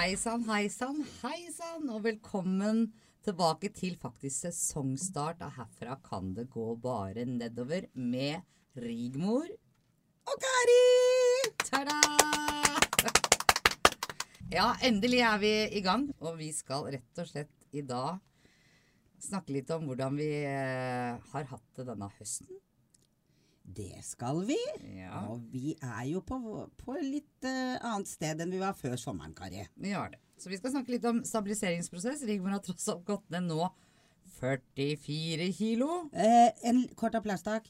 Hei sann, hei sann, hei sann, og velkommen tilbake til faktisk sesongstart av Herfra kan det gå bare nedover med Rigmor Og Kari! Ta-da! Ja, endelig er vi i gang, og vi skal rett og slett i dag snakke litt om hvordan vi eh, har hatt det denne høsten. Det skal vi. Ja, Og vi er jo på, på litt uh, annet sted enn vi var før sommeren, Kari. vi har det. Så vi skal snakke litt om stabiliseringsprosess. Rigmor har tross alt gått ned nå 44 kilo. Eh, en kort applaus, takk.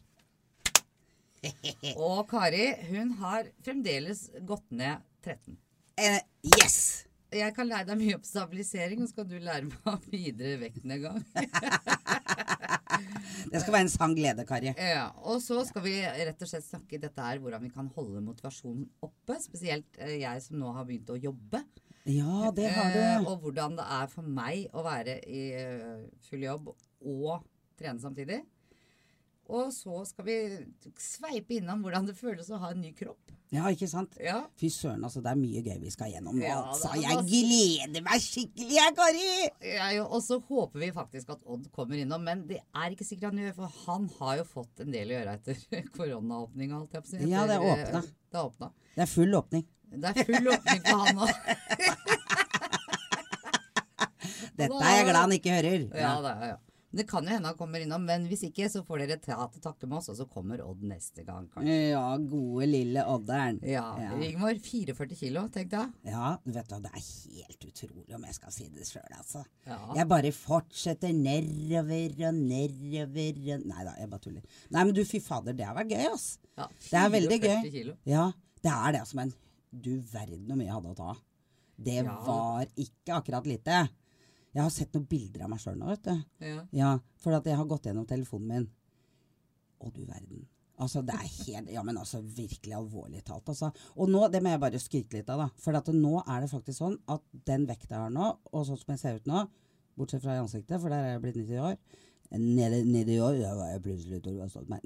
Og Kari, hun har fremdeles gått ned 13. Eh, yes! Jeg kan lære deg mye om stabilisering, og så kan du lære meg om videre vektnedgang. Det skal være en sann glede, Kari. Ja, og så skal vi rett og slett snakke i dette her, hvordan vi kan holde motivasjonen oppe. Spesielt eh, jeg som nå har begynt å jobbe. Ja, det har Eh, du. og hvordan det er for meg å være i eh, full jobb og trene samtidig. Og så skal vi sveipe innom hvordan det føles å ha en ny kropp. Ja, ikke sant? Ja, Fy søren, altså. Det er mye gøy vi skal gjennom nå. Ja, altså. Jeg gleder meg skikkelig, jeg, Kari! Ja, Og så håper vi faktisk at Odd kommer innom, men det er ikke sikkert han gjør, for han har jo fått en del å gjøre etter koronaåpninga, holdt jeg på å si. Ja, det er åpna. eh, Det er åpna. Det er full åpning. Det er full åpning for han òg. Dette er jeg glad han ikke hører. Ja, det, er, ja. Det kan jo hende han kommer innom, men hvis ikke, så får dere ta til takke med oss, og så kommer Odd neste gang, kanskje. Ja, gode lille Odderen. Ja, Rigmor, 44 kilo, tenk da. Ja, vet du, det er helt utrolig om jeg skal si det sjøl, altså. Ja. Jeg bare fortsetter nedover og nedover Nei da, jeg bare tuller. Nei, men du, fy fader, det har vært gøy, ass. Ja, Det er veldig 44 gøy. Kilo. Ja, det er det, altså. Men du verden hvor mye jeg hadde å ta av. Det Ja. var ikke akkurat lite. Jeg har sett noen bilder av meg sjøl nå, vet du. Ja. Ja, for at jeg har gått gjennom telefonen min. Å, du verden. Altså, det er helt Ja, men altså, virkelig alvorlig talt, altså. Og nå, det må jeg bare skryte litt av, da. For at nå er det faktisk sånn at den vekta jeg har nå, og sånn som jeg ser ut nå, bortsett fra i ansiktet, for der er jeg blitt 90 år Nede, nede i år ja, jeg plutselig.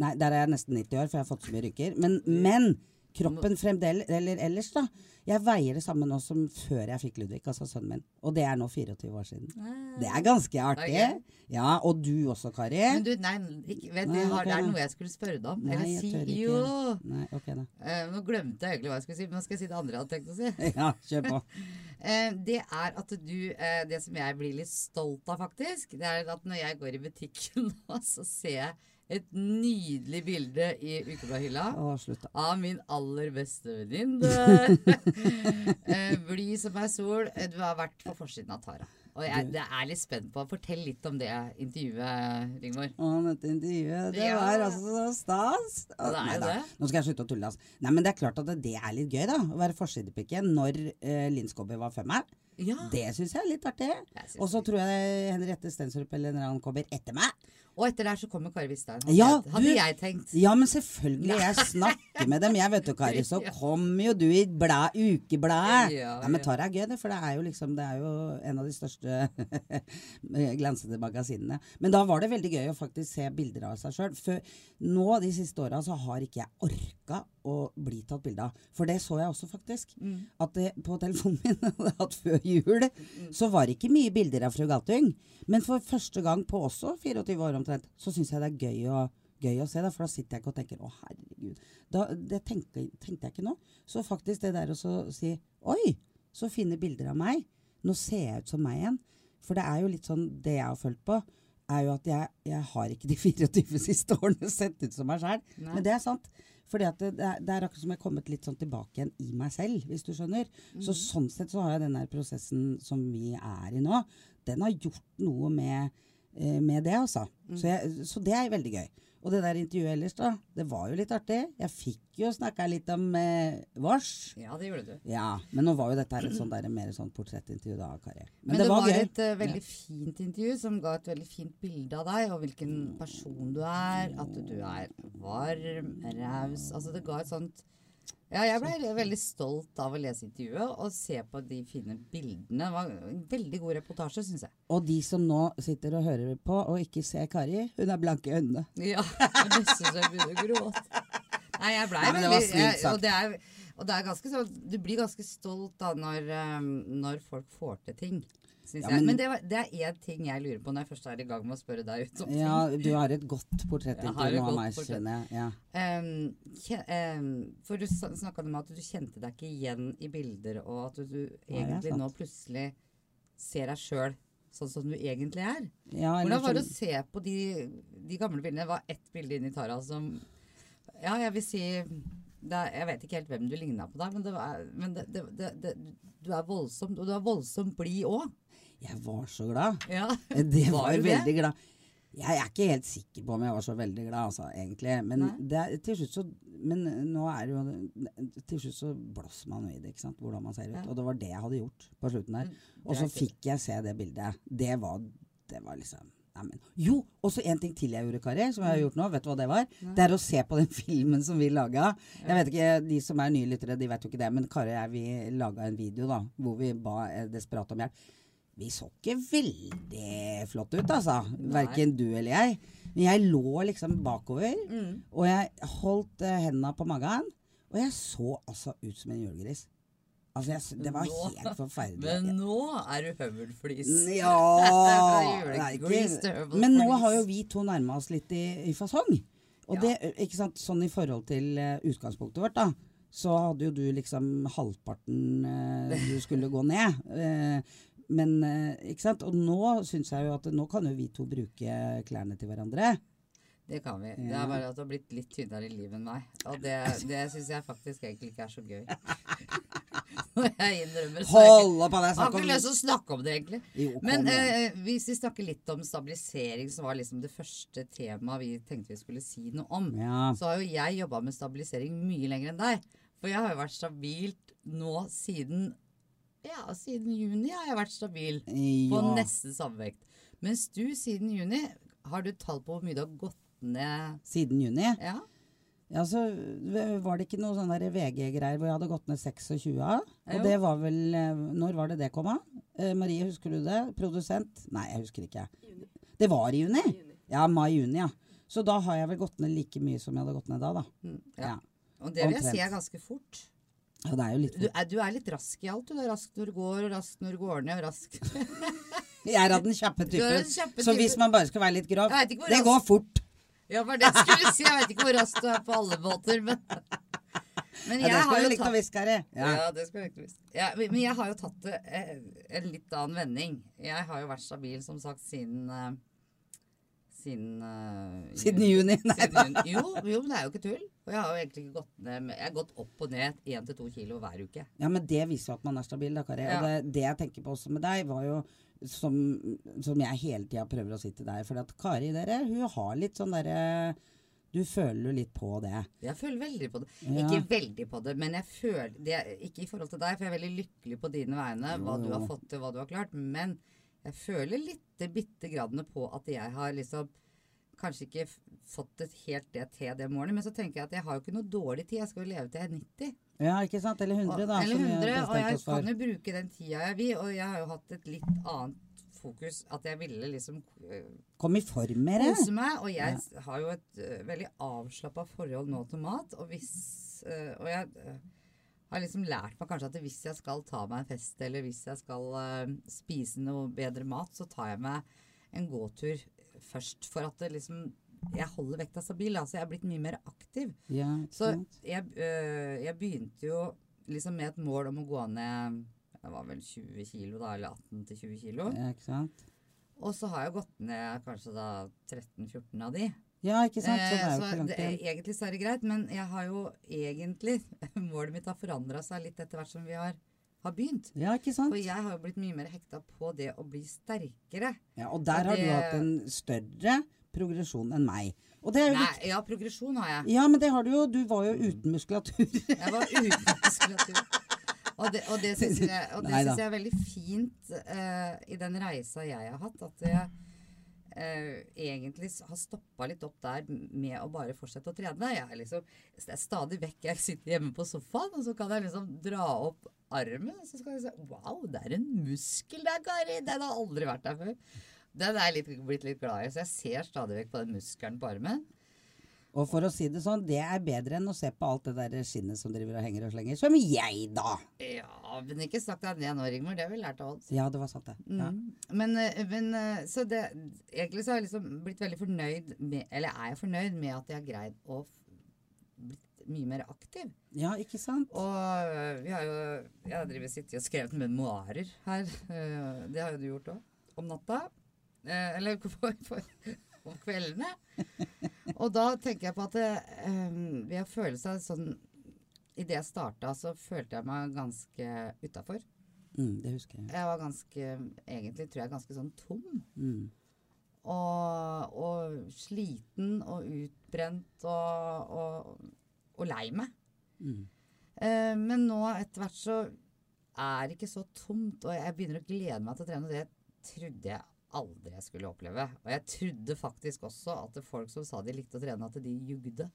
Nei, der er jeg nesten 90 år, for jeg har fått så mye rykker. Men, men kroppen fremdeles Eller ellers, da. Jeg veier det samme nå som før jeg fikk Ludvig, altså sønnen min. Og det er nå 24 år siden. Det er ganske artig. Er. Ja, og du også, Kari. Men du, nei, ikke, vet, Nei, har, det er noe jeg skulle spørre deg om. Nei, Eller si ikke. jo. Nei, okay, da. Uh, nå glemte jeg egentlig hva jeg skulle si, men nå skal jeg si det andre jeg hadde tenkt å si. Ja, kjør på. uh, det er at du uh, Det som jeg blir litt stolt av, faktisk, det er at når jeg går i butikken nå, så ser jeg et nydelig bilde i ukebladhylla. Å. Av min aller beste venninne. eh, blid som ei sol. Eh, Du har vært på forsiden av Tara. Og jeg det er litt spent på Fortell litt om det intervjuet, Rigmor. Å, dette intervjuet, det var altså så stas. Nei da. Nå skal jeg slutte å tulle, altså. Nei, men det er klart at det, det er litt gøy, da. Å være forsidepike når uh, Linn Skåber var før meg. Ja. Det syns jeg er litt artig. Og så tror jeg Henriette Stensrup eller en eller annen kommer etter meg. Og etter der så kommer Kari Vistad. Hadde, Ja, hadde jeg tenkt. Ja, men selvfølgelig. Jeg snakker med dem. Jeg vet jo, Kari, så kommer jo du i blad, ukebladet. Ja, Ja, men. Tara er gøy, det. For det er jo liksom Det er jo en av de største glansede magasinene. Men da var det veldig gøy å faktisk se bilder av seg sjøl. Nå de siste åra så har ikke jeg orka å bli tatt bilde av. For det så jeg også, faktisk. Mm. At det, på telefonen min hatt før jul, så var det ikke mye bilder av fru Galtung. Men for første gang på også 24 år omtrent, så syns jeg det er gøy å, gøy å se. Da, for da sitter jeg ikke og tenker 'Å, herregud'. Da, det tenkte, tenkte jeg ikke nå. Så faktisk det der å si 'Oi, så fine bilder av meg'. Nå ser jeg ut som meg igjen. For det er jo litt sånn Det jeg har følt på, er jo at jeg, jeg har ikke de 24 siste årene sett ut som meg sjæl. Men det er sant. For det, det, er, det er akkurat som jeg har kommet litt sånn tilbake igjen i meg selv, hvis du skjønner. Så sånn sett så har jeg den der prosessen som vi er i nå, den har gjort noe med, eh, med det, altså. Så, jeg, så det er veldig gøy. Og det der intervjuet ellers, da, det var jo litt artig. Jeg fikk jo snakka litt om eh, vårs. Ja, det gjorde du. Ja, men nå var jo dette her et sånn der, mer sånn portrettintervju da, Kari. Men, det, var, var et uh, veldig fint intervju som ga et veldig fint bilde av deg, og hvilken person du er. At du er varm, raus. Altså, det ga et sånt Ja, jeg ble veldig stolt av å lese intervjuet og se på de fine bildene. Det var en veldig god reportasje, syns jeg. Og de som nå sitter og hører på og ikke ser Kari, hun er blanke i øynene. Ja. Nesten så jeg begynner å gråte. Nei, jeg blei Nei, det var veldig jeg. Og det er Og det er ganske sånn Du blir ganske stolt da når, eh, når folk får til ting. Ja, men- Men det, var, det er én ting jeg lurer på når jeg først er i gang med å spørre deg ut om ting. Ja, du har et godt portrett Jeg har et av meg, skjønner jeg. Ja. Um, ehm, for du snakka om at du kjente deg ikke igjen i bilder, og at du, du egentlig ja, nå plutselig ser deg sjøl sånn som du egentlig er. Ja, Hvordan var det å sånn- se på de, de gamle bildene? Det var ett bilde inni Tara som Ja, jeg vil si er, Jeg vet ikke helt hvem du ligna på der, men, det var, men det, det, det, det, du er voldsom, og du er voldsomt blid òg. Jeg var så glad. Ja. Det Var var veldig glad. Jeg er ikke helt sikker på om jeg var så veldig glad, altså, egentlig. Men, det er, til slutt så Men nå er det jo Til slutt så blåser man i det, ikke sant. Hvordan man ser ut. Ja. Og det var det jeg hadde gjort på slutten der. Mm, Og så fikk jeg se det bildet. Det var, det var liksom Neimen. Jo! Og så en ting til jeg gjorde, Kari, som jeg har gjort nå. Vet du hva det var? Det er å se på den filmen som vi laga. Jeg vet ikke, De som er nye lyttere, de vet jo ikke det. Men Kari og jeg vi laga en video da, hvor vi ba eh, desperat om hjelp. Vi så ikke veldig flott ut, altså. Verken du eller jeg. Men jeg lå liksom bakover, Mm. og jeg holdt uh, hendene på magen. Og jeg så altså ut som en julegris. Altså, jeg, det var Nå- helt forferdelig. Men nå er du høvelflis. Ja julegris til høvelflis. Men nå har jo vi to nærma oss litt i, i fasong. Og Ja. det, ikke sant, sånn i forhold til uh, utgangspunktet vårt, da. Så hadde jo du liksom halvparten eh, du skulle gå ned. Eh, men eh, ikke sant. Og nå syns jeg jo at nå kan jo vi to bruke klærne til hverandre. Det kan vi. Det er bare at du har blitt litt tynnere i livet enn meg. Og det, det syns jeg faktisk egentlig ikke er så gøy. Når jeg innrømmer så Hold opp! Jeg har ikke lyst til å snakke om det, egentlig. Jo, Men eh, hvis vi snakker litt om stabilisering, som var liksom det første temaet vi tenkte vi skulle si noe om, Ja. så har jo jeg jobba med stabilisering mye lenger enn deg. For jeg har jo vært stabilt nå siden Ja, siden juni har jeg vært stabil. På ja. nesten samme vekt. Mens du siden juni, har du tall på hvor mye du har gått ned Siden juni. Ja? Ja, så var det ikke noe sånn der VG-greier hvor jeg hadde gått ned 26 av? Og Jo. det var vel eh, Når var det det kom av? Eh, Marie, husker du det? Produsent? Nei, jeg husker ikke. Juni. Det var i juni? Ja, mai-juni, ja. Så da har jeg vel gått ned like mye som jeg hadde gått ned da, da. Mm, Ja. ja. Og det vil jeg Omtrent. si er ganske fort. Ja, det er jo litt Du er, du er litt rask i alt. Du er rask når du går, og rask når du går ned. og rask... Jeg er av den kjappe typen. kjappe Så type. hvis man bare skal være litt hvor Det går fort. Ja, for det skulle du si. Jeg vet ikke hvor rask du er på alle måter, men Men Ja, jeg det har tatt hviske, Kari. ja. Ja. Ja, men jeg har jo tatt det eh, en litt annen vending. Jeg har jo vært stabil, som sagt, siden eh, Siden uh, Siden juni. Nei Siden juni. Jo, jo, men det er jo ikke tull. Og jeg har jo egentlig ikke gått ned Jeg har gått opp og ned én til to kilo hver uke. Ja, men det viser jo at man er stabil, da, Kari. Ja. Og det, det jeg tenker på også med deg, var jo som, som jeg hele tida prøver å si til deg. For at Kari, dere, hun har litt sånn derre Du føler jo litt på det. Jeg føler veldig på det. Ja. Ikke veldig på det, men jeg føler det, Ikke i forhold til deg, for jeg er veldig lykkelig på dine vegne, hva du har fått til, hva du har klart. Men jeg føler litt bitte gradene på at jeg har liksom Kanskje ikke fått det helt det til det målet, men så tenker jeg at jeg har jo ikke noe dårlig tid. Jeg skal jo leve til jeg er 90. Ja, ikke sant? Eller 100, da. Eller som jeg 100, og jeg kan jo bruke den tida jeg vil. Og jeg har jo hatt et litt annet fokus. At jeg ville liksom uh, Kom i form med det? kose meg. Og jeg ja. har jo et uh, veldig avslappa forhold nå til mat. Og hvis uh, Og jeg har liksom lært meg kanskje at hvis jeg skal ta meg en fest, eller hvis jeg skal uh, spise noe bedre mat, så tar jeg meg en gåtur først. For at det liksom Jeg holder vekta stabil. Altså jeg er blitt mye mer aktiv. Ja, Så jeg, øh, jeg begynte jo liksom med et mål om å gå ned Det var vel 20 kilo, da, eller 18-20 kilo. Ja? Og så har jeg gått ned kanskje da 13-14 av de. Ja, ikke sant? Så det er Eh, jo ikke langt det, igjen. egentlig så er det greit, men jeg har jo egentlig Målet mitt har forandra seg litt etter hvert som vi har, har begynt. Ja, ikke sant? For jeg har jo blitt mye mer hekta på det å bli sterkere. Ja, og der har har du hatt en større progresjon enn meg. Det Nei, litt... ja, progresjon har jeg. Ja, men det har du jo. Du var jo uten muskulatur. Jeg var uten muskulatur. Og det, og det syns jeg, det jeg er veldig fint uh, i den reisa jeg har hatt. At jeg eh, egentlig har stoppa litt opp der med å bare fortsette å trene. Jeg er liksom, det er stadig vekk jeg sitter hjemme på sofaen, og så kan jeg liksom dra opp armen. Og så skal jeg si Wow, det er en muskel der, Kari! Den har aldri vært der før. Den er jeg blitt litt glad i, så jeg ser stadig vekk på den muskelen på armen. Og for å si det sånn, det er bedre enn å se på alt det der skinnet som driver og henger og slenger. Som jeg, da! Ja, men ikke snakk deg ned nå, Rigmor. Det har vi lært av oss. Ja, det var sant, det. Ja. Mm. Men, eh, men eh, så det Egentlig så har jeg liksom blitt veldig fornøyd med Eller er jeg fornøyd med at jeg har greid å bli blitt mye mer aktiv. ja, ikke sant? Og øh, vi har jo Jeg har drevet sittet og skrevet memoarer her. Det har jo du gjort òg. Om natta. Eller for, på, på, kveldene. Og da tenker jeg på at det, eh, ved å føle seg sånn Idet jeg starta, så følte jeg meg ganske utafor. Mm, det husker jeg. Jeg var ganske Egentlig tror jeg ganske sånn tom. Mm. Og, og sliten og utbrent og, og, og lei meg. Mm. Uh, men nå etter hvert så er det ikke så tomt, og jeg begynner å glede meg til å trene. og Det trodde jeg aldri jeg skulle oppleve. Og jeg trodde faktisk også at folk som sa de likte å trene, at de jugde.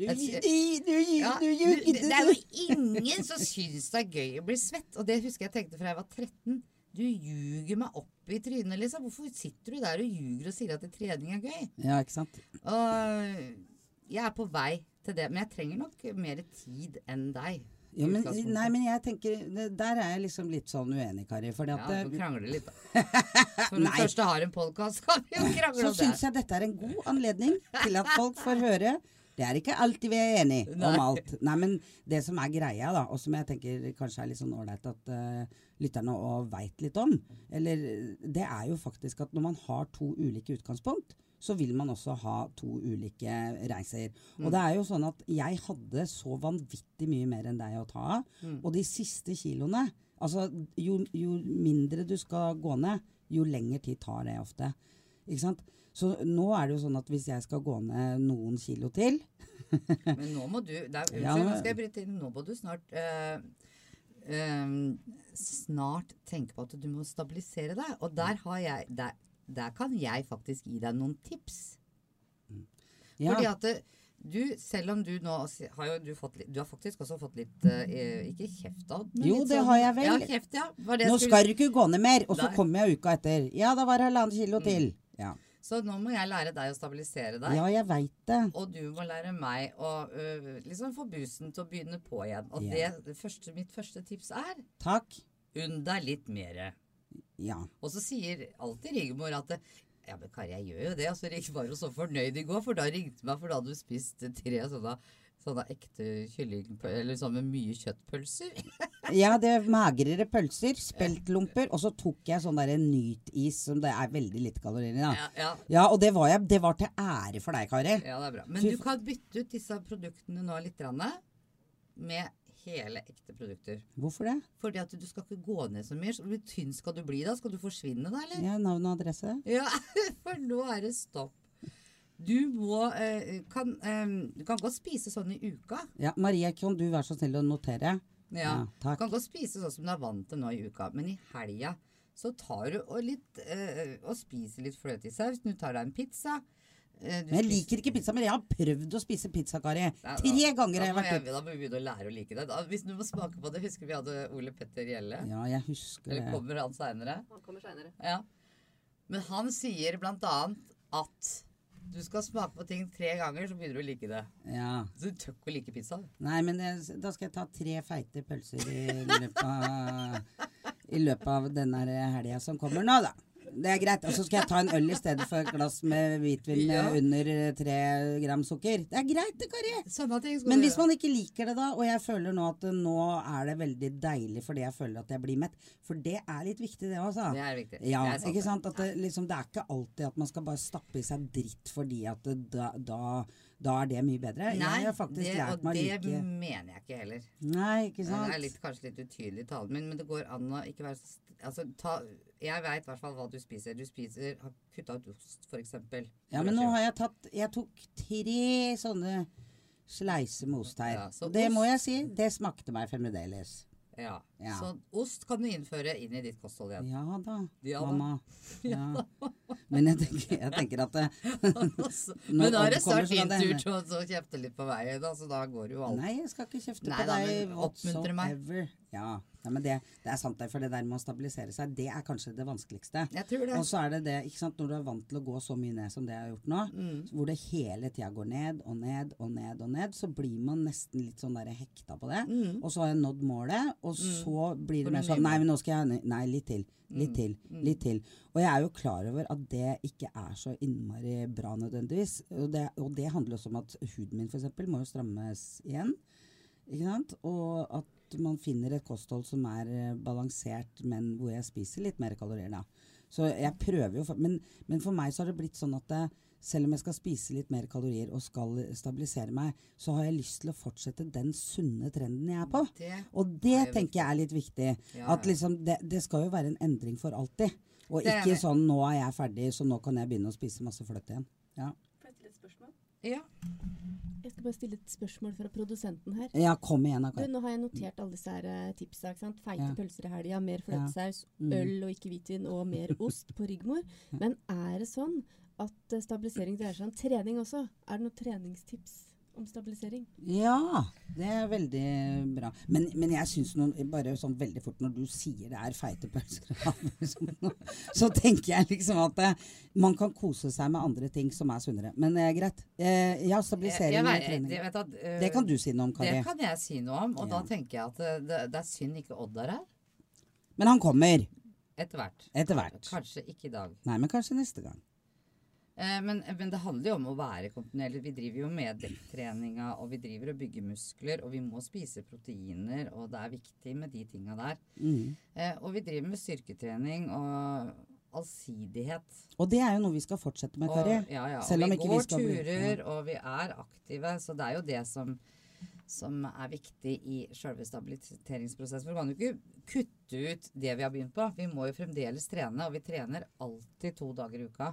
Du, Ja, det er jo ingen som syns det er gøy å bli svett. Og det husker jeg tenkte fra jeg var 13. Du ljuger meg opp i trynet, liksom. Hvorfor sitter du der og ljuger og sier at trening er gøy? Ja, ikke sant? Og jeg er på vei til det, men jeg trenger nok mer tid enn deg. Ja, men, nei, men jeg tenker det- Der er jeg liksom litt sånn uenig, Kari. Fordi at Ja, vi eh, krangler litt, da. Når du først har en podkast, kan vi jo krangle så om syns det. jeg dette er en god anledning til at folk får høre. Det er ikke alltid vi er enige Nei. om alt. Nei, men det som er greia, da, og som jeg tenker kanskje er litt sånn ålreit at uh, lytterne òg veit litt om, eller det er jo faktisk at når man har to ulike utgangspunkt, så vil man også ha to ulike reiser. Og det er jo sånn at jeg hadde så vanvittig mye mer enn deg å ta av. Og de siste kiloene Altså, jo, jo mindre du skal gå ned, jo lengre tid tar det ofte. Ikke sant? Så nå er det jo sånn at hvis jeg skal gå ned noen kilo til Men nå må du er, Unnskyld, Ja, nå skal jeg bryte inn. Nå må du snart øh, øh, Snart tenke på at du må stabilisere deg. Og der har jeg Der, der kan jeg faktisk gi deg noen tips. ja, Fordi at du, selv om du nå har jo du fått litt Du har faktisk også fått litt eh, Ikke kjeft av, Jo, litt det sånn- har jeg vel. Ja, kjeft, ja. Nå skulle- skal du ikke gå ned mer! Og så kommer jeg uka etter. Ja, da var det halvannen kilo Mm. til. Ja, Så nå må jeg lære deg å stabilisere deg. ja jeg vet det. Og du må lære meg å uh, liksom få busen til å begynne på igjen. Og det, det første, mitt første tips er Takk. unn deg litt mere. Ja. Og så sier alltid Rigmor at ja, men Kari, jeg gjør jo det. Altså, jeg var jo så fornøyd i går, for da ringte meg, for da hadde du spist tre sånne, sånne ekte kylling... Eller sånn med mye kjøttpølser. ja, det er magrere pølser, speltlomper, og så tok jeg sånn derre Nyt-is som det er veldig lite kalorier i. da. Ja, ja, Ja, og det var, jeg, det var til ære for deg, Kari. ja, det er bra. Men du kan bytte ut disse produktene nå litt med hele ekte produkter. Hvorfor det? Fordi at du skal ikke gå ned så mye. Så hvor tynn skal du bli da? Skal du forsvinne da, eller? Ja, Navn og adresse? Ja, for nå er det stopp. Du må eh, kan, eh, Du kan godt spise sånn i uka. Ja, Maria, kan du være så snill å notere? Ja. Ja, du kan godt spise sånn som du er vant til nå i uka. Men i helga så tar du og, litt, eh, og spiser litt fløtesaus. Du tar deg en pizza. Eh, du Men jeg liker ikke pizza, men jeg har prøvd å spise pizza, Kari. Tre ganger har jeg vært ute. Da må vi begynne å lære å like det. Da, hvis du må smake på det Husker vi hadde Ole Petter Gjelle? Ja, jeg husker Eller kommer han seinere? Han kommer seinere. Ja. Men han sier blant annet at du skal smake på ting tre ganger, så begynner du å like det. Ja. Så du tør ikke å like pizza? Nei, men jeg, da skal jeg ta tre feite pølser i løpet av, i løpet av denne helga som kommer nå, da. Det er greit. Og så skal jeg ta en øl i stedet for et glass med hvitvin med Ja. under tre gram sukker. Det er greit, det, Kari. Men hvis man ikke liker det da, og jeg føler nå at nå er det veldig deilig fordi jeg føler at jeg blir mett, for det er litt viktig det også. Det er viktig. Ja, det er ikke sant? At det, liksom, det er ikke alltid at man skal bare stappe i seg dritt fordi at det, da, da, da er det mye bedre. Nei, jeg har faktisk det, lært og meg å det like mener jeg ikke heller. Nei, ikke sant? Det er litt, kanskje litt utydelig talen min, men det går an å ikke være altså, ta, Jeg veit i hvert fall hva du spiser. Du spiser har kutta ut ost, for eksempel. Ja, men nå har jeg tatt Jeg tok tre sånne sleiser med ost her. Ja, så det ost- må jeg si, det smakte meg fremdeles. Ja. Ja. Så ost kan du innføre inn i ditt kosthold igjen. Ja da, Ja mamma. Ja. Men jeg tenker, jeg tenker at det, Altså, men da er det snart din det tur til å kjefte litt på veien, da, så da går jo alt. Nei, jeg skal ikke kjefte Nei på da, deg oppmuntre meg. Ja, ja men det, det er sant. For det der med å stabilisere seg, det er kanskje det vanskeligste. Jeg tror det. Og så er det det, ikke sant, når du er vant til å gå så mye ned som det jeg har gjort nå, Mm. hvor det hele tida går ned og ned og ned og ned, så blir man nesten litt sånn der hekta på det. Mm. Og så har jeg nådd målet, og så blir det mer sånn Nei, men nå skal jeg Nei, litt til. Litt til. Litt til. Og jeg er jo klar over at det ikke er så innmari bra nødvendigvis. Og det, og det handler også om at huden min f.eks. må jo strammes igjen. Ikke sant? Og at man finner et kosthold som er eh, balansert, men hvor jeg spiser litt mer kalorier, da. Så jeg prøver jo men, men for meg så har det blitt sånn at det, selv om jeg skal spise litt mer kalorier og skal stabilisere meg, så har jeg lyst til å fortsette den sunne trenden jeg er på. Det Og det jeg tenker jeg er litt viktig. Ja, At liksom det, det skal jo være en endring for alltid. Og Det ikke sånn 'nå er jeg ferdig, så nå kan jeg begynne å spise masse fløte igjen'. Ja, Får jeg stille et spørsmål? Ja. Jeg skal bare stille et spørsmål fra produsenten her. ja kom igjen. Du, nå har jeg notert alle disse her eh, tipsa. ikke sant? Feite Ja. pølser i helga, mer fløtesaus, Mm. øl og ikke hvitvin og mer ost på Rigmor. Men er det sånn at eh, stabilisering dreier seg om trening også? Er det noen treningstips om stabilisering? Ja, det er veldig bra. Men, men jeg syns bare sånn veldig fort når du sier det er feite pølser, så tenker jeg liksom at eh, man kan kose seg med andre ting som er sunnere. Men eh, greit. Eh, ja, stabilisering Jeg- jeg og vet- trening. det- vet at, uh, Det kan du si noe om, Kari. Det kan jeg si noe om, og Ja. da tenker jeg at øh, det, det er synd ikke Odd er her. Men han kommer. Etter hvert. Etter hvert. Kanskje ikke i dag. Nei, men kanskje neste gang. Eh, men, men det handler jo om å være kontinuerlig. Vi driver jo med dekktreninga, og vi driver og bygger muskler, og vi må spise proteiner, og det er viktig med de tinga der. Mm. Eh, og vi driver med styrketrening og allsidighet. Og det er jo noe vi skal fortsette med, Kari. ja, ja, Selv om vi ikke går vi skal bli- turer, og vi er aktive. Så det er jo det som, som er viktig i selve stabiliteringsprosessen. For vi kan jo ikke kutte ut det vi har begynt på. Vi må jo fremdeles trene, og vi trener alltid to dager i uka.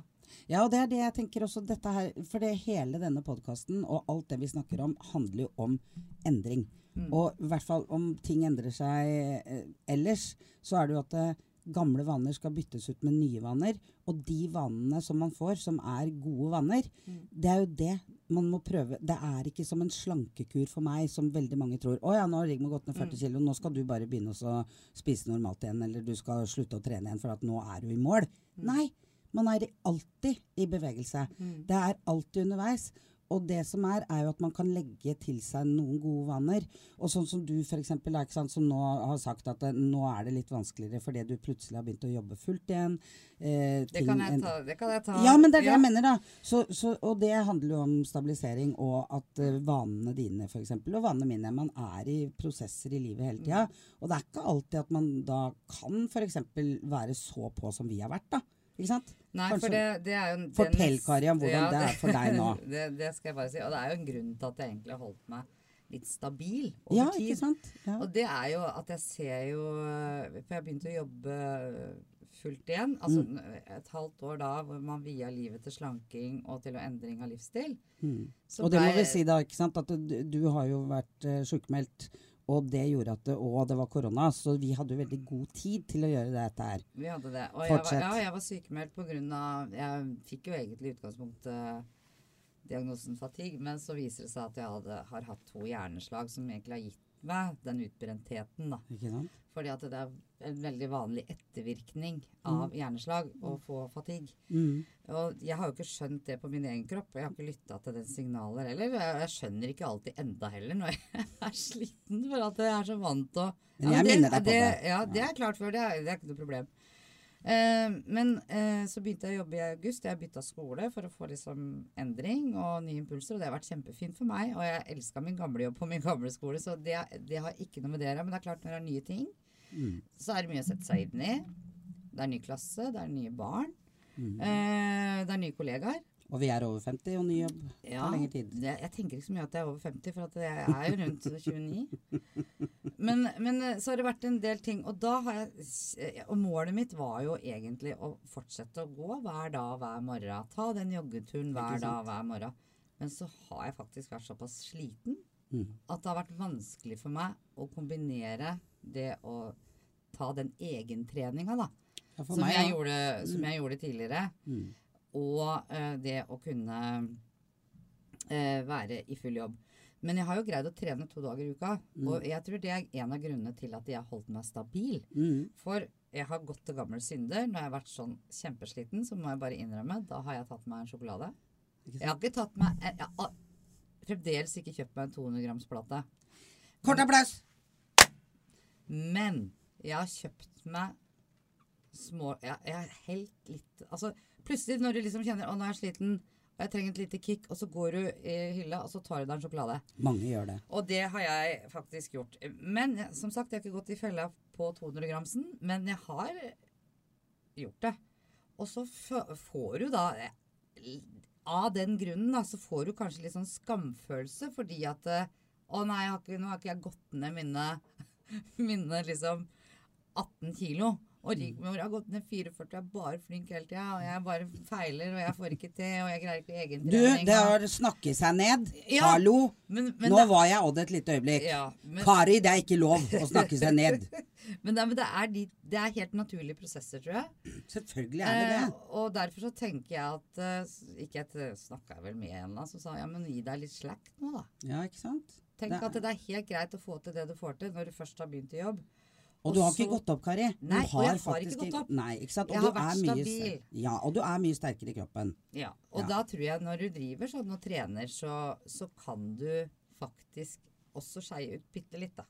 Ja, og det er det jeg tenker også dette her, For det hele denne podkasten og alt det vi snakker om, handler jo om endring. Mm. Og i hvert fall om ting endrer seg eh, ellers, så er det jo at eh, gamle vaner skal byttes ut med nye vaner. Og de vanene som man får, som er gode vaner, Mm. det er jo det man må prøve. Det er ikke som en slankekur for meg, som veldig mange tror. Å ja, nå har Rigmor gått ned 40 Mm. kilo, nå skal du bare begynne å spise normalt igjen, eller du skal slutte å trene igjen, for at nå er du i mål. Mm. Nei, man er alltid i bevegelse. Det er alltid underveis. Og det som er, er jo at man kan legge til seg noen gode vaner. Og sånn som du f.eks., som nå har sagt at det, nå er det litt vanskeligere fordi du plutselig har begynt å jobbe fullt igjen. Eh, Det ting- kan jeg ta. Det kan jeg ta. ja, men det er det jeg mener, da. Så, så, og det handler jo om stabilisering og at eh, vanene dine, f.eks., og vanene mine Man er i prosesser i livet hele tida. Og det er ikke alltid at man da kan f.eks. være så på som vi har vært, da. Ikke sant? Nei, Kanskje- for det, det er jo det Fortell, neste- Kari, om hvordan det er for deg nå. det, det skal jeg bare si. Og det er jo en grunn til at jeg egentlig har holdt meg litt stabil over Ja, tid. ikke sant? Ja. Og det er jo at jeg ser jo For jeg begynte å jobbe fullt igjen. Altså Mm. et halvt år da hvor man via livet til slanking og til å endring av livsstil. Mm. Og det må vi si da, ikke sant, at du, du har jo vært uh, sjukmeldt, og det gjorde at det, og det var korona, så vi hadde jo veldig god tid til å gjøre dette her. Vi hadde det. Og jeg var, ja, jeg var sykemeldt pga. Jeg fikk jo egentlig i utgangspunktet diagnosen fatigue, men så viser det seg at jeg hadde, har hatt to hjerneslag som egentlig har gitt meg den utbrentheten. da. Ikke sant? Fordi at det er en veldig vanlig ettervirkning av hjerneslag å få fatigue. Mm. Og jeg har jo ikke skjønt det på min egen kropp, og jeg har ikke lytta til den signaler heller. Jeg, jeg skjønner ikke alltid enda heller når jeg er sliten, for at jeg er så vant til å Men jeg minner deg på det. Ja, det er klart før. Det er, det er ikke noe problem. Eh, men eh, så begynte jeg å jobbe i august. Jeg bytta skole for å få liksom endring og nye impulser, og det har vært kjempefint for meg. Og jeg elska min gamle jobb på min gamle skole, så det, det har ikke noe med det å gjøre. Men det er klart, når det er nye ting, Mm. så er det mye å sette seg inn i. Det er ny klasse, det er nye barn. Mm. Eh, det er nye kollegaer. Og vi er over 50 og ny jobb Ja, tar lengre tid. det, jeg tenker ikke så mye at jeg er over 50, for at jeg er jo rundt 29. Men, men eh, så har det vært en del ting. Og, da har jeg, eh, og målet mitt var jo egentlig å fortsette å gå hver dag, hver morgen. Ta den joggeturen hver dag, hver morgen. Men så har jeg faktisk vært såpass sliten Mm. at det har vært vanskelig for meg å kombinere det å ta den egentreninga, da. Ja, Som, meg, jeg ja. gjorde, som jeg gjorde tidligere. Mm. Og uh, det å kunne uh, være i full jobb. Men jeg har jo greid å trene to dager i uka. Mm. Og jeg tror det er en av grunnene til at jeg har holdt meg stabil. Mm. For jeg har gått til gammel synder. Når jeg har vært sånn kjempesliten, så må jeg bare innrømme, da har jeg tatt meg en sjokolade. Jeg har ikke tatt meg Jeg har fremdeles ikke kjøpt meg en 200 grams plate. Kort applaus! Men jeg har kjøpt meg små Jeg, jeg har helt litt Altså plutselig når du liksom kjenner Å, nå er jeg sliten, og jeg trenger et lite kick, og så går du i hylla, og så tar du deg en sjokolade. Mange gjør det. Og det har jeg faktisk gjort. Men som sagt, jeg har ikke gått i fella på 200 gramsen, men jeg har gjort det. Og så får du da Av den grunnen da, så får du kanskje litt sånn skamfølelse fordi at eh, Å nei, har ikke, nå har ikke jeg gått ned mine, mine liksom 18 kilo. Og Rigmor har gått ned 44 og er bare flink hele tida. Og jeg bare feiler, og jeg får ikke til, og jeg greier ikke Du, det har snakket seg ned. Ja. Hallo! men, men Nå det- var jeg Odd et lite øyeblikk. ja, men, Kari, det er ikke lov å snakke seg ned. Men, det, men det, er de, det er helt naturlige prosesser, tror jeg. Selvfølgelig er det det. Eh, og derfor så tenker jeg at eh, Ikke jeg snakka vel med en som sa ja, men gi deg litt slack nå, da. Ja, ikke sant? Tenk Det at det er helt greit å få til det du får til når du først har begynt i jobb. Og du har ikke gått opp, Kari. Nei, og jeg har ikke gått opp. Nei, ikke sant? Og Jeg har vært stabil. Ja, og du er mye sterkere i kroppen. Ja, Og Ja. da tror jeg når du driver sånn og trener, så, så kan du faktisk også skeie ut bitte litt, da.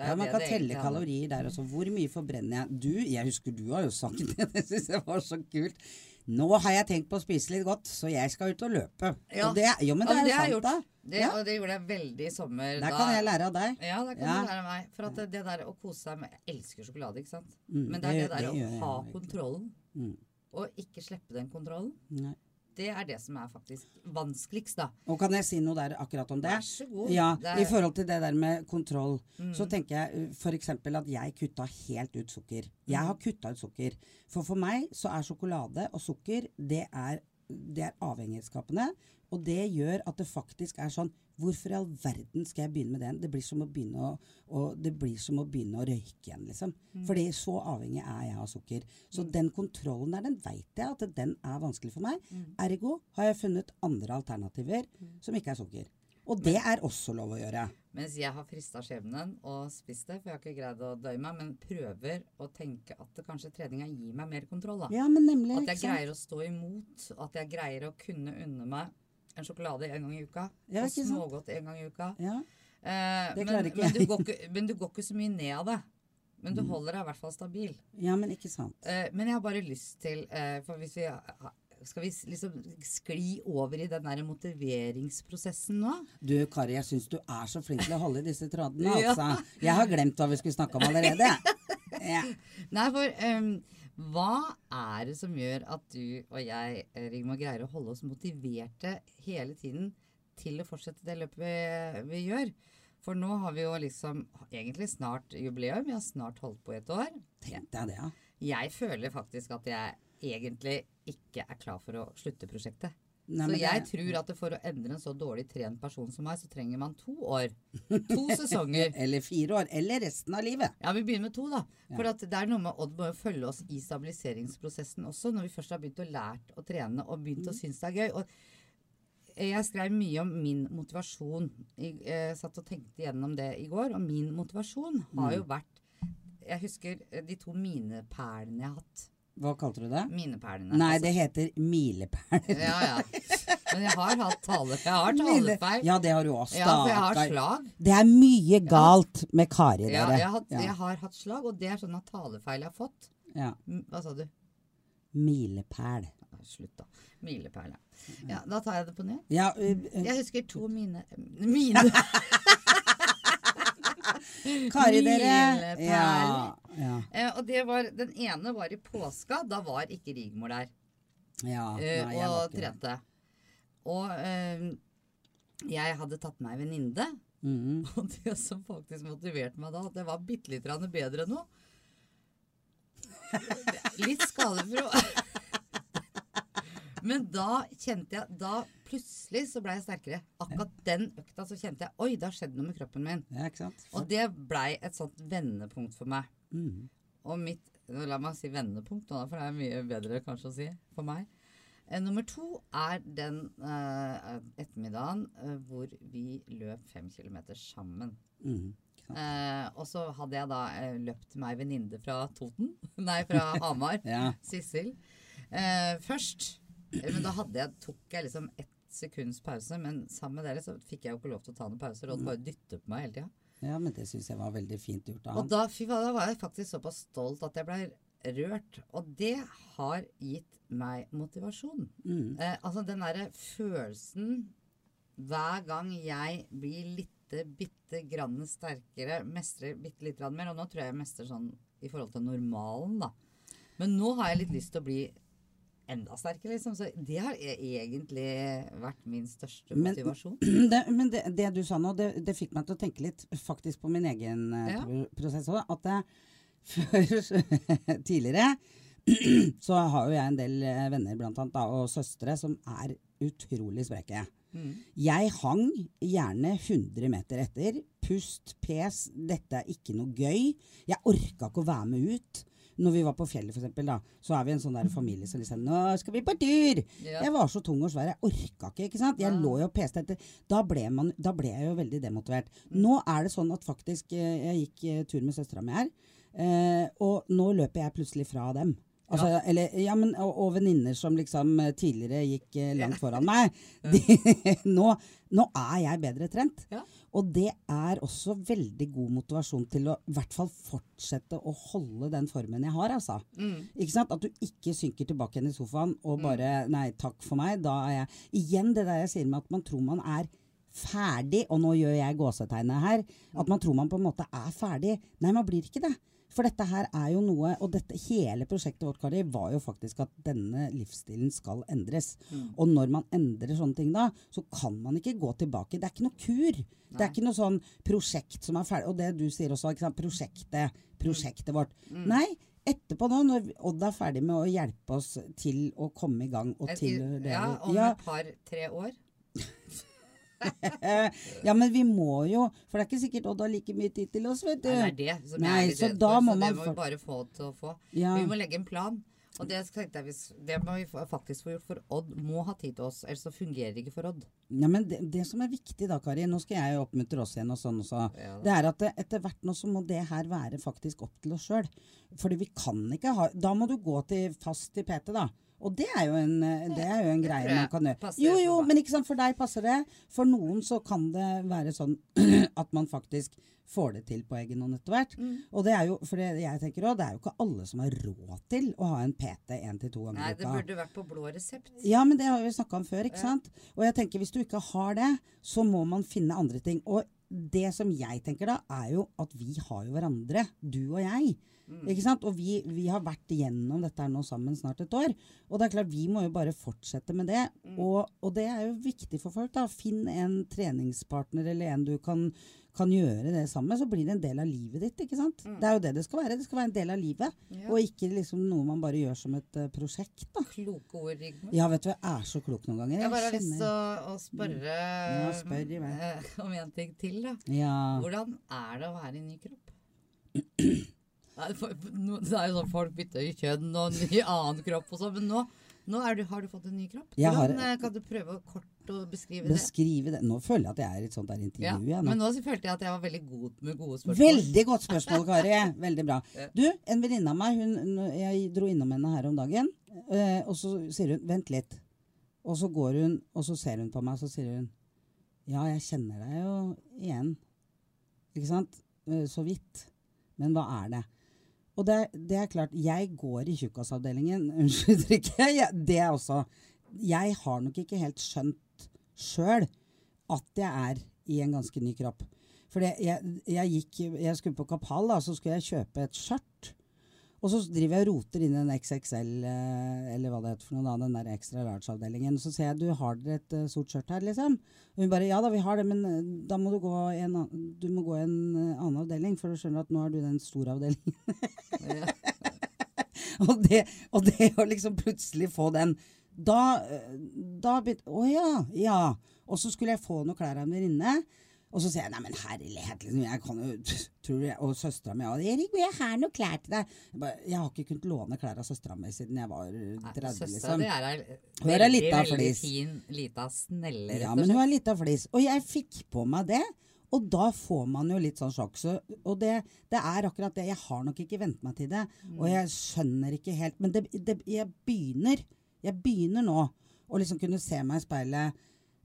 Ja, Man kan telle kalorier der også. Hvor mye forbrenner jeg? Du, jeg husker du har jo sagt det. Det syns jeg var så kult. Nå har jeg tenkt på å spise litt godt, så jeg skal ut og løpe. Ja. Og det, jo, men det Ja, er jo sant, gjort. da. Det, Ja. Og det gjorde jeg veldig i sommer. Der da- kan jeg lære av deg. Ja, det kan Ja. du lære av meg. For at det, det der å kose seg med Jeg elsker sjokolade, ikke sant? Mm, Men det er det, der det å ha kontrollen, Mm. og ikke slippe den kontrollen, Nei. Det er det som er faktisk vanskeligst, da. Og kan jeg si noe der akkurat om det? Vær så god. Ja, er- I forhold til det der med kontroll, Mm. så tenker jeg f.eks. at jeg kutta helt ut sukker. Jeg Mm. har kutta ut sukker. For for meg så er sjokolade og sukker det er, det er avhengighetsskapende. Og det gjør at det faktisk er sånn Hvorfor i all verden skal jeg begynne med den? Det blir som å begynne å, å, det blir som å, begynne å røyke igjen, liksom. Mm. Fordi så avhengig er jeg av sukker. Så den kontrollen der, den veit jeg at den er vanskelig for meg. Mm. Ergo har jeg funnet andre alternativer som ikke er sukker. Og det er også lov å gjøre. Mens jeg har frista skjebnen og spist det, for jeg har ikke greid å døye meg, men prøver å tenke at det kanskje treninga gir meg mer kontroll, da. Ja, men nemlig. At jeg ikke greier å stå imot. At jeg greier å kunne unne meg en sjokolade en gang i uka. Ja, og ikke smågodt en gang i uka. Ja. Eh, Det men, klarer ikke men, jeg. du ikke, men du går ikke så mye ned av det. Men Mm. du holder deg i hvert fall stabil. ja, men ikke sant. Eh, men jeg har bare lyst til eh, For hvis vi Skal vi liksom skli over i den der motiveringsprosessen nå? Du Kari, jeg syns du er så flink til å holde i disse trådene, Ja. altså. Jeg har glemt hva vi skulle snakke om allerede. Ja. Nei, for um, hva er det som gjør at du og jeg, eh, Rigmor, greier å holde oss motiverte hele tiden til å fortsette det løpet vi, vi gjør? For nå har vi jo liksom egentlig snart jubileum. Vi har snart holdt på et år. Tenk deg det, ja. Jeg føler faktisk at jeg egentlig ikke er klar for å slutte prosjektet. Nei, så jeg det- tror at for å endre en så dårlig trent person som meg, så trenger man to år. To sesonger. Eller fire år. Eller resten av livet. Ja, vi begynner med to, da. For at det er noe med Odd må jo følge oss i stabiliseringsprosessen også, når vi først har begynt å lært å trene og begynt å synes det er gøy. Og jeg skrev mye om min motivasjon. Jeg, eh, satt og tenkte gjennom det i går, og min motivasjon har jo vært Jeg husker de to mineperlene jeg har hatt. Hva kalte du det? Mineperlene. Nei, altså- det heter milepæler. Ja, ja. Men jeg har hatt tale, jeg har talefeil. Ja, det har du også. Ja, for jeg har slag. Det er mye galt med Kari, Ja, dere. jeg, har hatt, Ja. jeg har hatt slag, og det er sånne talefeil jeg har fått. Ja. Hva sa du? Milepæl. Slutt, da. Milepæl, ja. ja. Da tar jeg det på nytt. Ja, uh, uh, Jeg husker to mine Mine Kari, dere. Ja, ja, eh, Og det var Den ene var i påska. Da var ikke Rigmor der ja. eh, Nei, var og trente. Og eh, jeg hadde tatt meg ei venninne. Mm. Og det som faktisk motiverte meg da, at det var bitte litt bedre nå Litt skadefro. Men da kjente jeg Da plutselig så ble jeg sterkere. Akkurat den økta så kjente jeg Oi, det har skjedd noe med kroppen min. Ja? Og det blei et sånt vendepunkt for meg. Mm. Og mitt La meg si vendepunkt nå, for det er mye bedre kanskje å si for meg. Eh, nummer to er den uh, ettermiddagen uh, hvor vi løp fem kilometer sammen. Mm. uh. Og så hadde jeg da løpt meg venninne fra Toten, nei, fra Hamar, Ja. Sissel, først. Eh, Men da jeg, tok jeg liksom ett sekunds pause, men sammen med dere så fikk jeg jo ikke lov til å ta noen pauser, og bare dytte på meg hele tida. ja, men det syns jeg var veldig fint gjort av Og han. da, fy faen, da var jeg faktisk såpass stolt at jeg ble rørt. Og det har gitt meg motivasjon. Mm. Eh, altså den derre følelsen hver gang jeg blir lite, bitte grann sterkere, mestrer bitte litt grann mer, og nå tror jeg jeg mestrer sånn i forhold til normalen, da. Men nå har jeg litt lyst til å bli enda sterkere, liksom. Så det har e- egentlig vært min største Men- motivasjon. Det, men det, det du sa nå, det, det fikk meg til å tenke litt faktisk på min egen eh, Ja. prosess òg. At jeg før tidligere så har jo jeg en del eh, venner blant annet, da, og søstre som er utrolig spreke. Mm. Jeg hang gjerne 100 meter etter. Pust, pes, dette er ikke noe gøy. Jeg orka ikke å være med ut. Når vi var på fjellet, for eksempel, da, så er vi en sånn der familie som liksom Nå skal vi på tur! Ja. Jeg var så tung og svær. Jeg orka ikke. ikke sant? Jeg Ja. lå jo og peste etter. Da ble, man, da ble jeg jo veldig demotivert. Nå er det sånn at faktisk eh, Jeg gikk eh, tur med søstera mi her, eh, og nå løper jeg plutselig fra dem. Altså, eller, ja, men, og og venninner som liksom tidligere gikk langt foran meg. De, nå, nå er jeg bedre trent. Ja. Og det er også veldig god motivasjon til å i hvert fall fortsette å holde den formen jeg har, altså. Mm. Ikke sant? At du ikke synker tilbake igjen i sofaen og bare Nei, takk for meg. Da er jeg Igjen det der jeg sier med at man tror man er ferdig, og nå gjør jeg gåsetegnet her. At man tror man på en måte er ferdig. Nei, man blir ikke det. For dette her er jo noe Og dette hele prosjektet vårt, Kari, var jo faktisk at denne livsstilen skal endres. Og når man endrer sånne ting da, så kan man ikke gå tilbake. Det er ikke noe kur. Det er ikke noe sånn prosjekt som er ferdig. Og det du sier også, ikke sant? prosjektet. Prosjektet vårt. Nei, etterpå nå, når Odd er ferdig med å hjelpe oss til å komme i gang og til ja, om et par-tre år. ja, men vi må jo For det er ikke sikkert Odd har like mye tid til oss, vet du. Nei, det er det som Nei, er så da må man det må vi bare få til å få. Ja. Vi må legge en plan. Og det, jeg, det må vi faktisk få gjort, for Odd må ha tid til oss. Ellers så fungerer det ikke for Odd. Ja, men det, det som er viktig da, Kari, nå skal jeg jo oppmuntre oss igjen og sånn også, Ja. det er at det, etter hvert nå så må det her være faktisk opp til oss sjøl. Fordi vi kan ikke ha Da må du gå til fast til PT, da. Og det er jo en, eh, det er jo en greie man kan gjøre. Jo, jo, men ikke sant, for deg passer det. For noen så kan det være sånn at man faktisk får det til på egen hånd etter hvert. Mm. Og det er jo, for det jeg tenker også, det er jo ikke alle som har råd til å ha en PT én til to ganger Nei, det uka. burde vært på blå resept. Ja, men det har vi snakka om før, ikke sant? Og jeg tenker hvis du ikke har det, så må man finne andre ting. Og det som jeg tenker da, er jo at vi har jo hverandre, du og jeg. Mm. Ikke sant? Og vi, vi har vært igjennom dette her nå sammen snart et år. Og det er klart, vi må jo bare fortsette med det. Mm. Og, og det er jo viktig for folk, da. Finn en treningspartner eller en du kan, kan gjøre det sammen med, så blir det en del av livet ditt, ikke sant? Det er jo det det skal være. Det skal være en del av livet. Mm. Ja. Og ikke liksom noe man bare gjør som et uh, prosjekt, da. Kloke ord, Rigmor. Ja, vet du, jeg er så klok noen ganger. Jeg bare har lyst til å, spørre Ja, spør om en ting til. da. Ja. Hvordan er det å være i ny kropp? Nei, for, no, det er jo sånn folk bytter kjønn og ny annen kropp og sånn, men nå, nå du, har du fått en ny kropp. Jeg har- Hvordan eh, kan du prøve å kort å beskrive det? Beskrive det. Nå føler jeg at jeg er i et sånt der Ja, jeg, nå. men nå så følte jeg at jeg var veldig god med gode spørsmål. Veldig godt spørsmål, Kari. Veldig bra. Ja. Du, en venninne av meg, hun, jeg dro innom henne her om dagen, eh, og så sier hun 'vent litt'. Og så går hun, og så ser hun på meg, og så sier hun 'ja, jeg kjenner deg jo igjen'. Ikke sant? Eh, Så vidt. Men hva er det? Og det, det er klart, jeg går i tjukkasavdelingen. Unnskyld uttrykket. Det er også Jeg har nok ikke helt skjønt sjøl at jeg er i en ganske ny kropp. For jeg, jeg, jeg skulle på Kapal, da, så skulle jeg kjøpe et skjørt. Og så driver jeg og roter inn i en XXL, eh, eller hva det heter for noe, da, den der ekstra large-avdelingen. Så sier jeg du, har dere et uh, sort skjørt her, liksom? Og hun bare ja da, vi har det, men eh, da må du gå i en, du må gå en annen avdeling, for du skjønner at nå er du den store avdelingen. Ja. og, det, og det å liksom plutselig få den Da, da begynte Å ja, ja. Og så skulle jeg få noen klær av en venninne. Og så sier jeg nei, men herlighet, liksom, jeg kan jo tror jeg, Og søstera mi òg. 'Erik, jeg har noe klær til deg'. Jeg, bare, jeg har ikke kunnet låne klær av søstera mi siden jeg var 30, Søstera liksom. di er ei veldig, veldig flis. fin, lita snelle, Ja, men hun er litt av flis. Og jeg fikk på meg det. Og da får man jo litt sånn sjokk. Så, og det, det er akkurat det. Jeg har nok ikke vent meg til det. Og jeg skjønner ikke helt Men det, det, jeg begynner Jeg begynner nå å liksom kunne se meg i speilet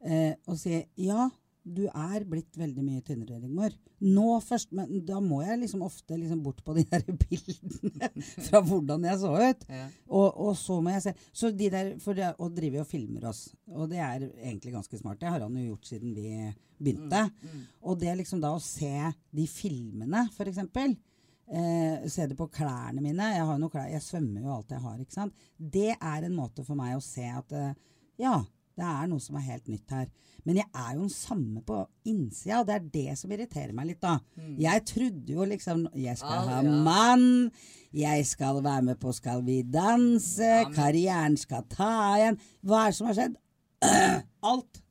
eh, og si ja, du er blitt veldig mye tynnere, Rigmor. Nå først, men da må jeg liksom ofte liksom bort på de der bildene fra hvordan jeg så ut. Ja. Og, og så må jeg se Så de der For det, driver drive og filmer oss, og det er egentlig ganske smart. Det har han jo gjort siden vi begynte. Og det liksom da å se de filmene, for eksempel. Eh, se det på klærne mine. Jeg, har jo noe klær, jeg svømmer jo alt jeg har. ikke sant? Det er en måte for meg å se at eh, ja, det er noe som er helt nytt her. Men jeg er jo den samme på innsida, og det er det som irriterer meg litt, da. Jeg trodde jo liksom Jeg skal Ah, ha ja. mann, jeg skal være med på Skal vi danse, Ja, men- karrieren skal ta igjen. Hva er det som har skjedd? Alt.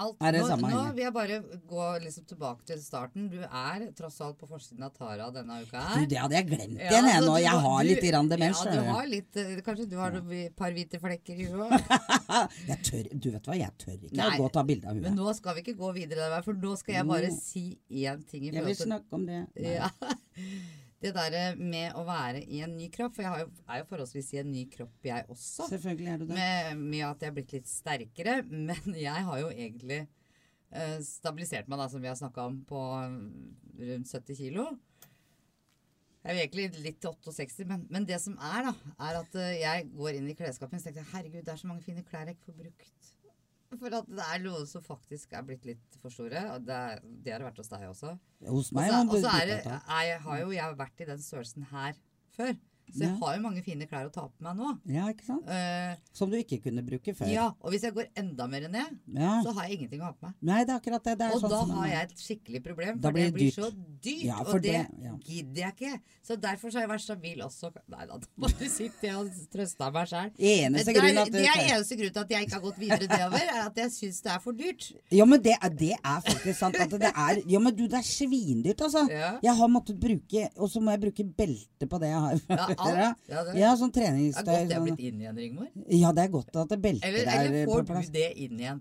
Alt. Er det nå, samme nå vil jeg bare gå liksom tilbake til starten. Du er tross alt på forsiden av Tara denne uka Du, her. det hadde jeg glemt Ja, igjen, jeg nå. Jeg har du- litt grann demens. Ja, du har litt, eh, kanskje du har et par hvite flekker i huet. Jeg tør, du vet hva, jeg tør ikke Nei, å gå og ta bilde av Men nå skal vi ikke gå videre der, for nå skal jeg bare si én ting i Jeg vil snakke om det. Nei. ja. Det derre med å være i en ny kropp, for jeg har jo, er jo forholdsvis i en ny kropp, jeg også. Selvfølgelig er du det. Med, med at jeg er blitt litt sterkere. Men jeg har jo egentlig eh, stabilisert meg, da, som vi har snakka om, på eh, rundt 70 kilo. Jeg er egentlig litt 68, men, men det som er, da, er at eh, jeg går inn i klesskapet og tenker herregud, det er så mange fine klær jeg ikke får brukt. For at det er noen som faktisk er blitt litt for store. Og det, er, det har det vært hos deg også. Hos meg og så jeg har jo jeg vært i den størrelsen her før. Så jeg Ja. har jo mange fine klær å ta på meg nå. Ja, ikke sant? Uh, Som du ikke kunne bruke før. ja, og hvis jeg går enda mer ned, Ja. så har jeg ingenting å ha på meg. Nei, det er akkurat det. det er Og sånn da har jeg et skikkelig problem, for det blir dyrt. så dyrt. Ja, og det, det- gidder jeg ikke. Så derfor så har jeg vært stabil også. Nei da, bare sitter jeg og trøster meg. Eneste Det, er- at du eneste grunn til at jeg ikke har gått videre nedover, er at jeg syns det er for dyrt. Ja, men det er, det er faktisk sant. At det er Ja, men du, det er svindyrt, altså. Jeg har måttet bruke Og så må jeg bruke belte på det jeg har. Ja, alt. Ja, det- ja sånn Det er godt jeg har Sånn. blitt inn igjen, Rigmor. Ja, det er godt at det belter er eller får du det inn igjen?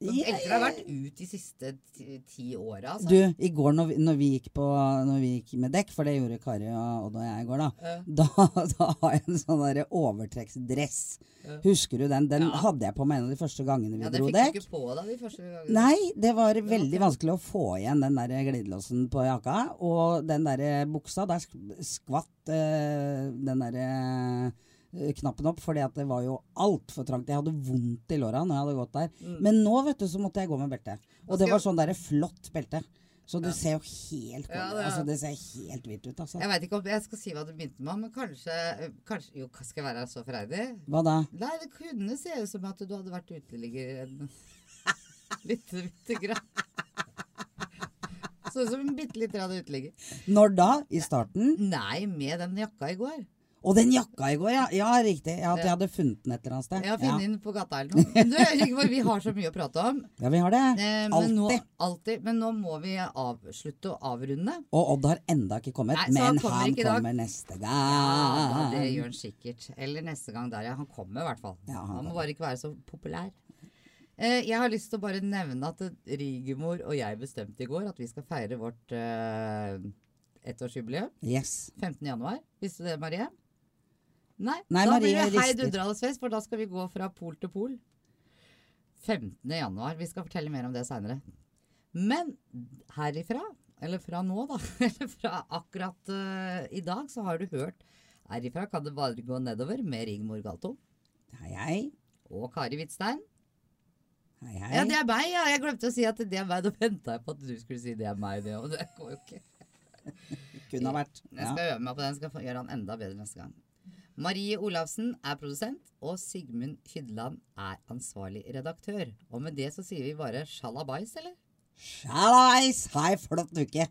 Ja, Belter har vært ut de siste ti, ti åra, altså. Du, i går når vi, når vi på Når vi gikk med dekk, for det gjorde Kari og Odd og jeg i går, da. uh. Da, da har jeg en sånn derre overtrekksdress. Uh. Husker du den? Den Ja. hadde jeg på meg en av de første gangene vi ja, det den fikk du ikke på da, de første gangene. Nei, det var veldig ok. vanskelig å få igjen den der glidelåsen på jakka. Og den der buksa, der skvatt uh, den der eh, knappen opp, fordi at det var jo altfor trangt. Jeg hadde vondt i låra når jeg hadde gått der. Men nå, vet du, så måtte jeg gå med belte. Og det var sånn derre flott belte. Så det ser jo helt Ja, det altså, Det ser helt vilt ut, altså. Jeg veit ikke om jeg skal si hva du begynte med, men kanskje, kanskje Jo, skal jeg være så freidig? Hva da? Nei, det kunne se ut som at du hadde vært uteligger en lite, lite grann. Sånn som en bitte lite grann uteligger. Når da? I starten? Nei, med den jakka i går. Og den jakka i går, ja! Ja, riktig. Ja, at jeg hadde funnet den et eller annet sted. Jeg har funnet ja. den på gata eller noe. Du, Rigmor, vi har så mye å prate om. ja, vi har det. Eh, Nå, Alltid. alltid. Men nå må vi avslutte og avrunde. Og Odd har enda ikke kommet, Nei, men kommer han kommer neste gang. Ja, det gjør han sikkert. Eller neste gang der, ja. Han kommer i hvert fall. Ja, han han må bare ikke være så populær. Eh, jeg har lyst til å bare nevne at Rigemor Rigmor og jeg bestemte i går at vi skal feire vårt eh, ettårsjubileum. Yes. 15. januar. Visste du det, Marie? Nei. Nei, da Marie blir det rister. fest, for da skal vi gå fra pol til pol. 15. januar. Vi skal fortelle mer om det seinere. Men herifra, eller fra nå, da, eller fra akkurat uh, i dag, så har du hørt Herifra kan det bare gå nedover med Rigmor Galtung Hei, hei. og Kari Hvitstein. Hei, hei. Ja, det er meg, ja. Jeg glemte å si at det er meg. Da venta jeg på at du skulle si det er meg, det òg. Det går jo ikke. Kunne ha vært. Jeg skal øve meg på den. Skal gjøre han enda bedre neste gang. Marie Olavsen er produsent, og Sigmund Hydland er ansvarlig redaktør. Og med det så sier vi bare sjalabais, eller? Sjalabais! Ha ei flott uke.